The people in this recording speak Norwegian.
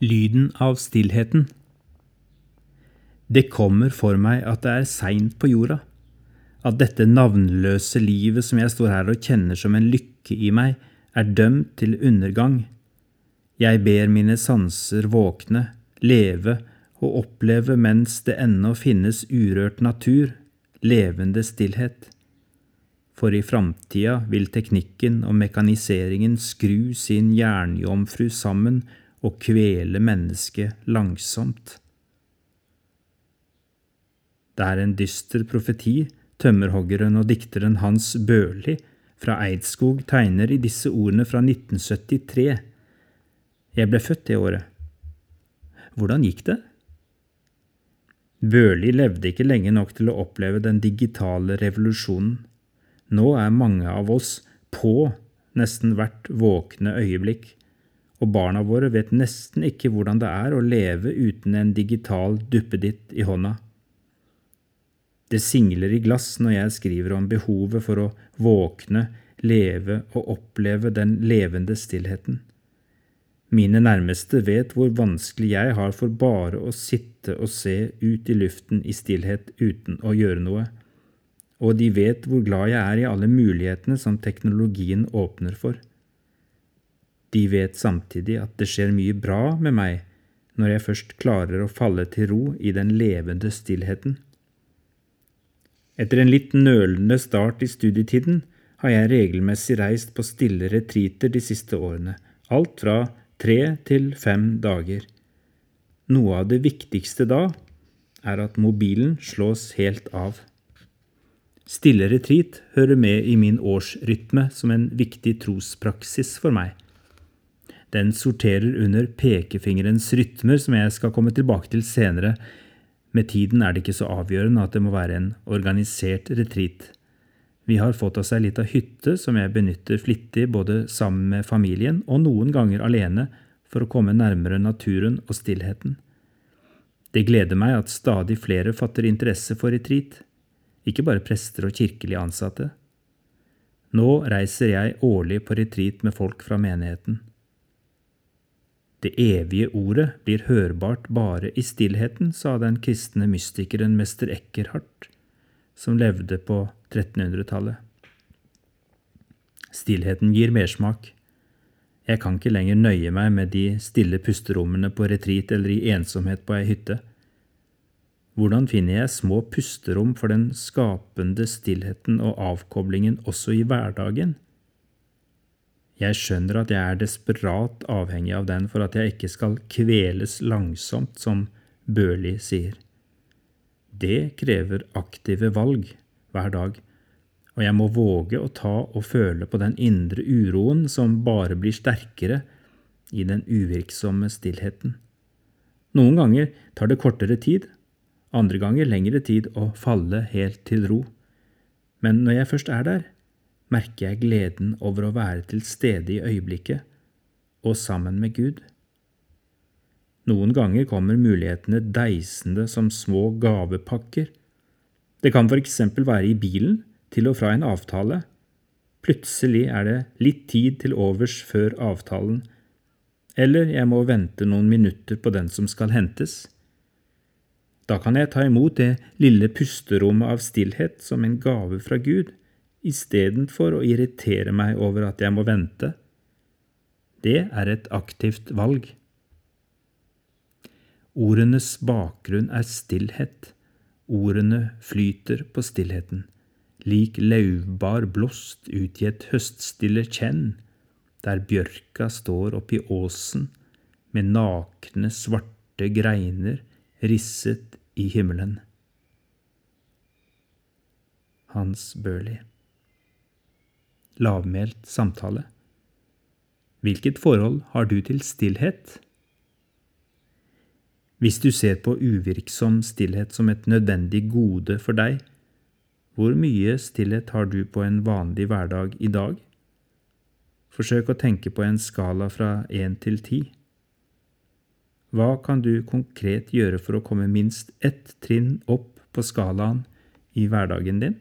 Lyden av stillheten. Det kommer for meg at det er seint på jorda, at dette navnløse livet som jeg står her og kjenner som en lykke i meg, er dømt til undergang. Jeg ber mine sanser våkne, leve og oppleve mens det ennå finnes urørt natur, levende stillhet. For i framtida vil teknikken og mekaniseringen skru sin jernjomfru sammen og kvele mennesket langsomt. Det er en dyster profeti tømmerhoggeren og dikteren Hans Børli fra Eidskog tegner i disse ordene fra 1973. Jeg ble født det året. Hvordan gikk det? Børli levde ikke lenge nok til å oppleve den digitale revolusjonen. Nå er mange av oss på nesten hvert våkne øyeblikk og barna våre vet nesten ikke hvordan det er å leve uten en digital duppeditt i hånda. Det singler i glass når jeg skriver om behovet for å våkne, leve og oppleve den levende stillheten. Mine nærmeste vet hvor vanskelig jeg har for bare å sitte og se ut i luften i stillhet uten å gjøre noe, og de vet hvor glad jeg er i alle mulighetene som teknologien åpner for. De vet samtidig at det skjer mye bra med meg når jeg først klarer å falle til ro i den levende stillheten. Etter en litt nølende start i studietiden har jeg regelmessig reist på stille retreater de siste årene, alt fra tre til fem dager. Noe av det viktigste da er at mobilen slås helt av. Stille retreat hører med i min årsrytme som en viktig trospraksis for meg. Den sorterer under pekefingerens rytmer, som jeg skal komme tilbake til senere. Med tiden er det ikke så avgjørende at det må være en organisert retreat. Vi har fått oss ei lita hytte som jeg benytter flittig både sammen med familien og noen ganger alene for å komme nærmere naturen og stillheten. Det gleder meg at stadig flere fatter interesse for retreat, ikke bare prester og kirkelig ansatte. Nå reiser jeg årlig på retreat med folk fra menigheten. Det evige ordet blir hørbart bare i stillheten, sa den kristne mystikeren mester Eckerhardt, som levde på 1300-tallet. Stillheten gir mersmak. Jeg kan ikke lenger nøye meg med de stille pusterommene på retreat eller i ensomhet på ei hytte. Hvordan finner jeg små pusterom for den skapende stillheten og avkoblingen også i hverdagen? Jeg skjønner at jeg er desperat avhengig av den for at jeg ikke skal kveles langsomt, som Børli sier. Det krever aktive valg hver dag, og jeg må våge å ta og føle på den indre uroen som bare blir sterkere i den uvirksomme stillheten. Noen ganger tar det kortere tid, andre ganger lengre tid å falle helt til ro. Men når jeg først er der, merker jeg gleden over å være til stede i øyeblikket og sammen med Gud. Noen ganger kommer mulighetene deisende som små gavepakker. Det kan for eksempel være i bilen til og fra en avtale. Plutselig er det litt tid til overs før avtalen, eller jeg må vente noen minutter på den som skal hentes. Da kan jeg ta imot det lille pusterommet av stillhet som en gave fra Gud istedenfor å irritere meg over at jeg må vente. Det er et aktivt valg. Ordenes bakgrunn er stillhet. Ordene flyter på stillheten, lik lauvbar blåst ut i et høststille kjenn, der bjørka står oppi åsen med nakne, svarte greiner risset i himmelen. Hans Børli lavmælt samtale. Hvilket forhold har du til stillhet? Hvis du ser på uvirksom stillhet som et nødvendig gode for deg, hvor mye stillhet har du på en vanlig hverdag i dag? Forsøk å tenke på en skala fra én til ti. Hva kan du konkret gjøre for å komme minst ett trinn opp på skalaen i hverdagen din?